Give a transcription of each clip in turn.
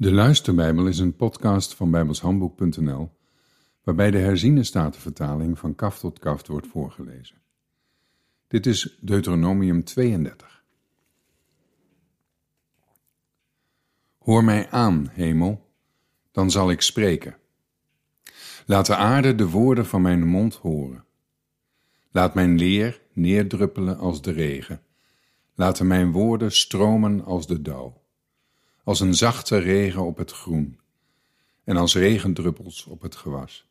De Luisterbijbel is een podcast van bijbelshandboek.nl waarbij de herziene statenvertaling van kaf tot kaft wordt voorgelezen. Dit is Deuteronomium 32. Hoor mij aan, hemel, dan zal ik spreken. Laat de aarde de woorden van mijn mond horen. Laat mijn leer neerdruppelen als de regen. Laten mijn woorden stromen als de dauw als een zachte regen op het groen en als regendruppels op het gewas.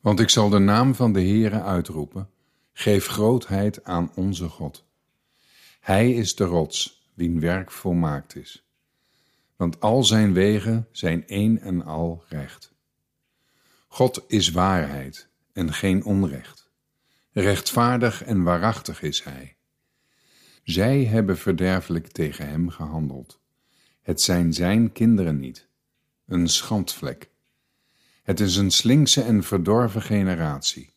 Want ik zal de naam van de Heere uitroepen, geef grootheid aan onze God. Hij is de rots, wien werk volmaakt is. Want al zijn wegen zijn één en al recht. God is waarheid en geen onrecht. Rechtvaardig en waarachtig is Hij. Zij hebben verderfelijk tegen Hem gehandeld. Het zijn zijn kinderen niet. Een schandvlek. Het is een slinkse en verdorven generatie.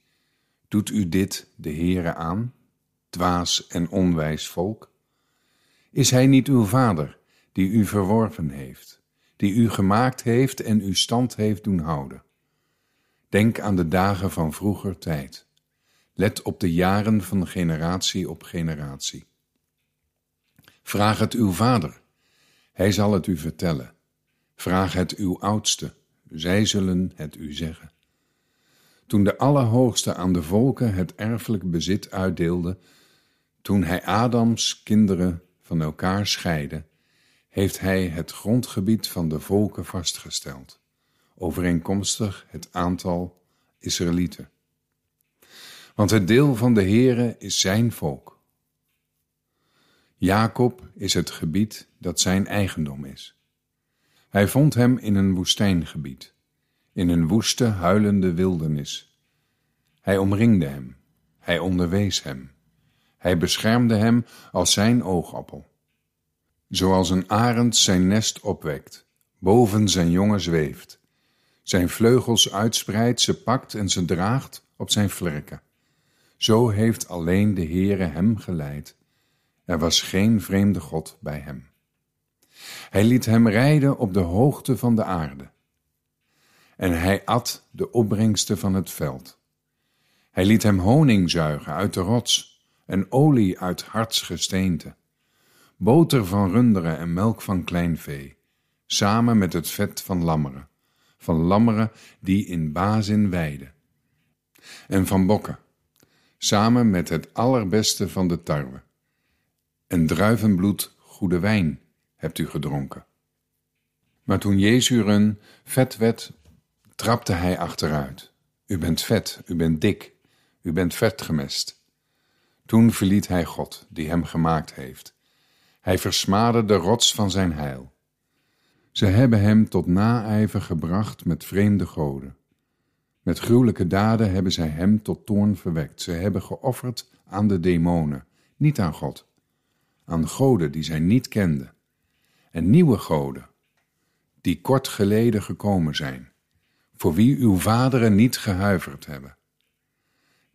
Doet u dit de Heere aan, dwaas en onwijs volk? Is hij niet uw vader, die u verworven heeft, die u gemaakt heeft en u stand heeft doen houden? Denk aan de dagen van vroeger tijd. Let op de jaren van generatie op generatie. Vraag het uw vader hij zal het u vertellen. Vraag het uw oudste, zij zullen het u zeggen. Toen de Allerhoogste aan de volken het erfelijk bezit uitdeelde, toen hij Adams kinderen van elkaar scheidde, heeft hij het grondgebied van de volken vastgesteld, overeenkomstig het aantal Israëlieten. Want het deel van de Heere is zijn volk. Jacob is het gebied dat zijn eigendom is. Hij vond hem in een woestijngebied, in een woeste, huilende wildernis. Hij omringde hem, hij onderwees hem, hij beschermde hem als zijn oogappel. Zoals een arend zijn nest opwekt, boven zijn jongen zweeft, zijn vleugels uitspreidt, ze pakt en ze draagt op zijn vlerken. Zo heeft alleen de Heere hem geleid er was geen vreemde God bij hem. Hij liet hem rijden op de hoogte van de aarde. En hij at de opbrengsten van het veld. Hij liet hem honing zuigen uit de rots en olie uit hartsgesteente, boter van runderen en melk van klein vee, samen met het vet van lammeren, van lammeren die in bazin weiden, en van bokken, samen met het allerbeste van de tarwe en druivenbloed goede wijn hebt u gedronken. Maar toen Jezuren vet werd, trapte hij achteruit. U bent vet, u bent dik, u bent vet gemest. Toen verliet hij God, die hem gemaakt heeft. Hij versmaadde de rots van zijn heil. Ze hebben hem tot naijver gebracht met vreemde goden. Met gruwelijke daden hebben zij hem tot toorn verwekt. Ze hebben geofferd aan de demonen, niet aan God aan goden die zij niet kenden, en nieuwe goden, die kort geleden gekomen zijn, voor wie uw vaderen niet gehuiverd hebben.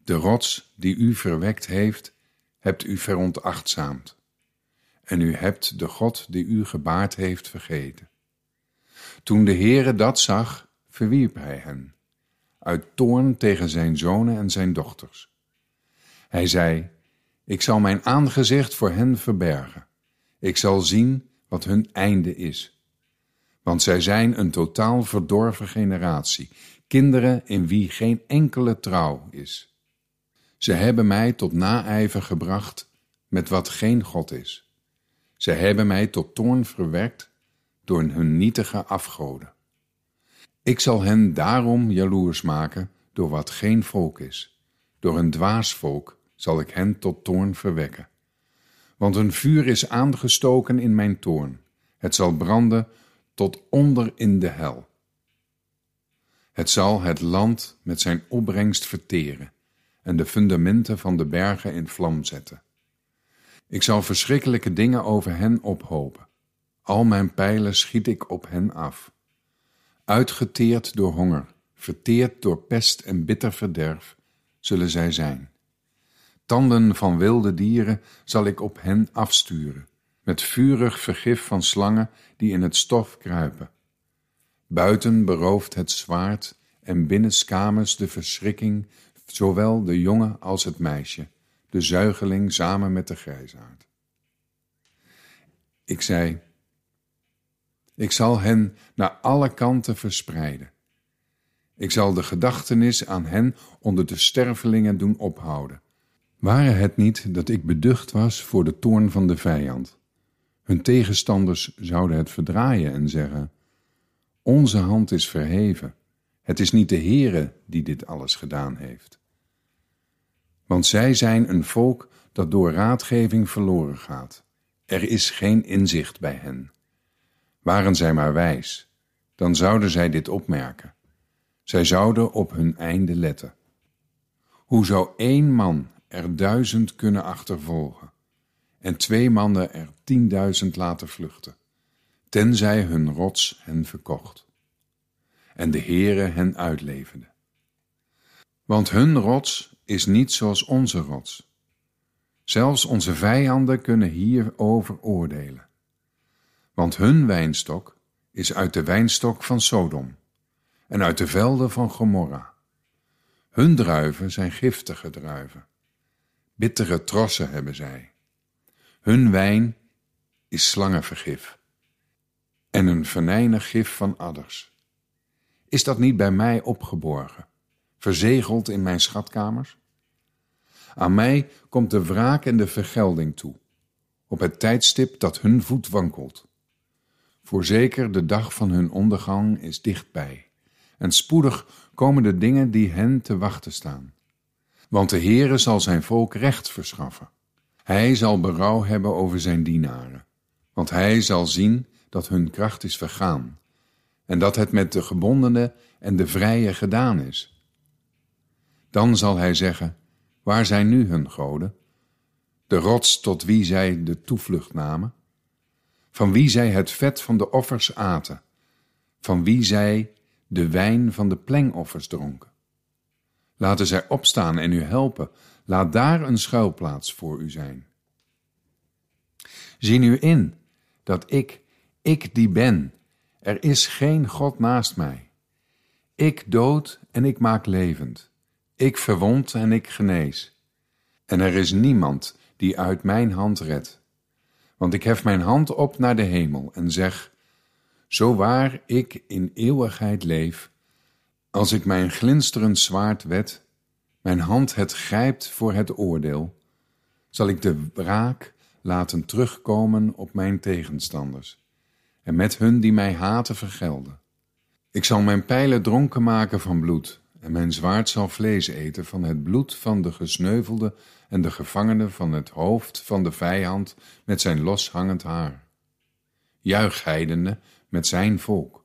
De rots die u verwekt heeft, hebt u veronachtzaamd, en u hebt de God die u gebaard heeft vergeten. Toen de Heere dat zag, verwierp hij hen, uit toorn tegen zijn zonen en zijn dochters. Hij zei, ik zal mijn aangezicht voor hen verbergen. Ik zal zien wat hun einde is. Want zij zijn een totaal verdorven generatie, kinderen in wie geen enkele trouw is. Ze hebben mij tot naijver gebracht met wat geen God is. Ze hebben mij tot toorn verwerkt door hun nietige afgoden. Ik zal hen daarom jaloers maken door wat geen volk is, door een dwaas volk zal ik hen tot toorn verwekken. Want een vuur is aangestoken in mijn toorn. Het zal branden tot onder in de hel. Het zal het land met zijn opbrengst verteren en de fundamenten van de bergen in vlam zetten. Ik zal verschrikkelijke dingen over hen ophopen. Al mijn pijlen schiet ik op hen af. Uitgeteerd door honger, verteerd door pest en bitter verderf, zullen zij zijn. Tanden van wilde dieren zal ik op hen afsturen. met vurig vergif van slangen die in het stof kruipen. Buiten berooft het zwaard en binnenskamers de verschrikking zowel de jongen als het meisje, de zuigeling samen met de grijsaard. Ik zei, ik zal hen naar alle kanten verspreiden. Ik zal de gedachtenis aan hen onder de stervelingen doen ophouden. Ware het niet dat ik beducht was voor de toorn van de vijand? Hun tegenstanders zouden het verdraaien en zeggen: Onze hand is verheven. Het is niet de Heere die dit alles gedaan heeft. Want zij zijn een volk dat door raadgeving verloren gaat. Er is geen inzicht bij hen. Waren zij maar wijs, dan zouden zij dit opmerken. Zij zouden op hun einde letten. Hoe zou één man er duizend kunnen achtervolgen en twee mannen er tienduizend laten vluchten, tenzij hun rots hen verkocht en de Heere hen uitleverde. Want hun rots is niet zoals onze rots. Zelfs onze vijanden kunnen hierover oordelen. Want hun wijnstok is uit de wijnstok van Sodom en uit de velden van Gomorra. Hun druiven zijn giftige druiven. Bittere trossen hebben zij. Hun wijn is slangenvergif en een venijnig gif van adders. Is dat niet bij mij opgeborgen, verzegeld in mijn schatkamers? Aan mij komt de wraak en de vergelding toe, op het tijdstip dat hun voet wankelt. Voorzeker de dag van hun ondergang is dichtbij, en spoedig komen de dingen die hen te wachten staan. Want de Heere zal zijn volk recht verschaffen. Hij zal berouw hebben over zijn dienaren, want hij zal zien dat hun kracht is vergaan en dat het met de gebondene en de vrije gedaan is. Dan zal hij zeggen, waar zijn nu hun goden? De rots tot wie zij de toevlucht namen? Van wie zij het vet van de offers aten? Van wie zij de wijn van de plengoffers dronken? Laten zij opstaan en u helpen. Laat daar een schuilplaats voor u zijn. Zie nu in dat ik, ik die ben, er is geen God naast mij. Ik dood en ik maak levend. Ik verwond en ik genees. En er is niemand die uit mijn hand redt. Want ik hef mijn hand op naar de hemel en zeg, zo waar ik in eeuwigheid leef, als ik mijn glinsterend zwaard wet, mijn hand het grijpt voor het oordeel, zal ik de wraak laten terugkomen op mijn tegenstanders en met hun die mij haten vergelden. Ik zal mijn pijlen dronken maken van bloed, en mijn zwaard zal vlees eten van het bloed van de gesneuvelde en de gevangene van het hoofd van de vijand met zijn loshangend haar. Juich met zijn volk,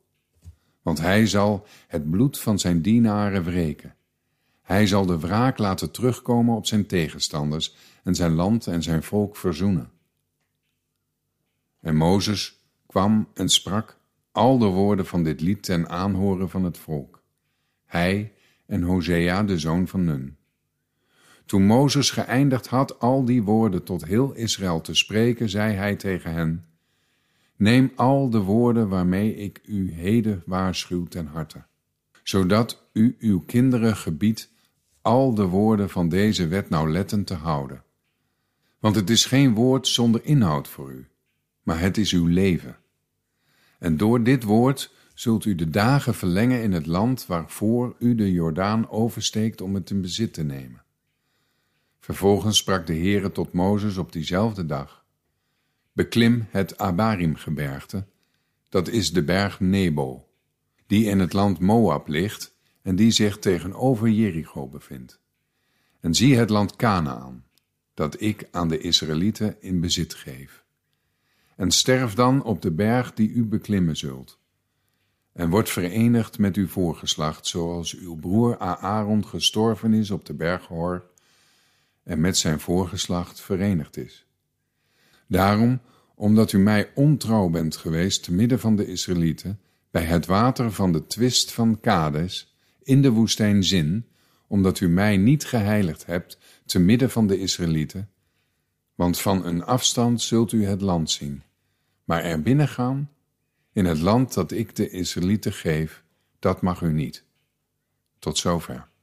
want hij zal het bloed van zijn dienaren wreken. Hij zal de wraak laten terugkomen op zijn tegenstanders en zijn land en zijn volk verzoenen. En Mozes kwam en sprak al de woorden van dit lied ten aanhoren van het volk. Hij en Hosea, de zoon van Nun. Toen Mozes geëindigd had al die woorden tot heel Israël te spreken, zei hij tegen hen: Neem al de woorden waarmee ik u heden waarschuw ten harte, zodat u uw kinderen gebiedt al de woorden van deze wet nauwlettend te houden. Want het is geen woord zonder inhoud voor u, maar het is uw leven. En door dit woord zult u de dagen verlengen in het land waarvoor u de Jordaan oversteekt om het in bezit te nemen. Vervolgens sprak de Heere tot Mozes op diezelfde dag. Beklim het Abarim-gebergte, dat is de berg Nebo, die in het land Moab ligt en die zich tegenover Jericho bevindt. En zie het land Canaan, dat ik aan de Israëlieten in bezit geef en sterf dan op de berg die u beklimmen zult. En wordt verenigd met uw voorgeslacht, zoals uw broer Aaron gestorven is op de berg Hor en met zijn voorgeslacht verenigd is. Daarom, omdat u mij ontrouw bent geweest te midden van de Israëlieten, bij het water van de twist van Kades, in de woestijn Zin, omdat u mij niet geheiligd hebt te midden van de Israëlieten, Want van een afstand zult u het land zien, maar er binnen gaan, in het land dat ik de Israëlieten geef, dat mag u niet. Tot zover.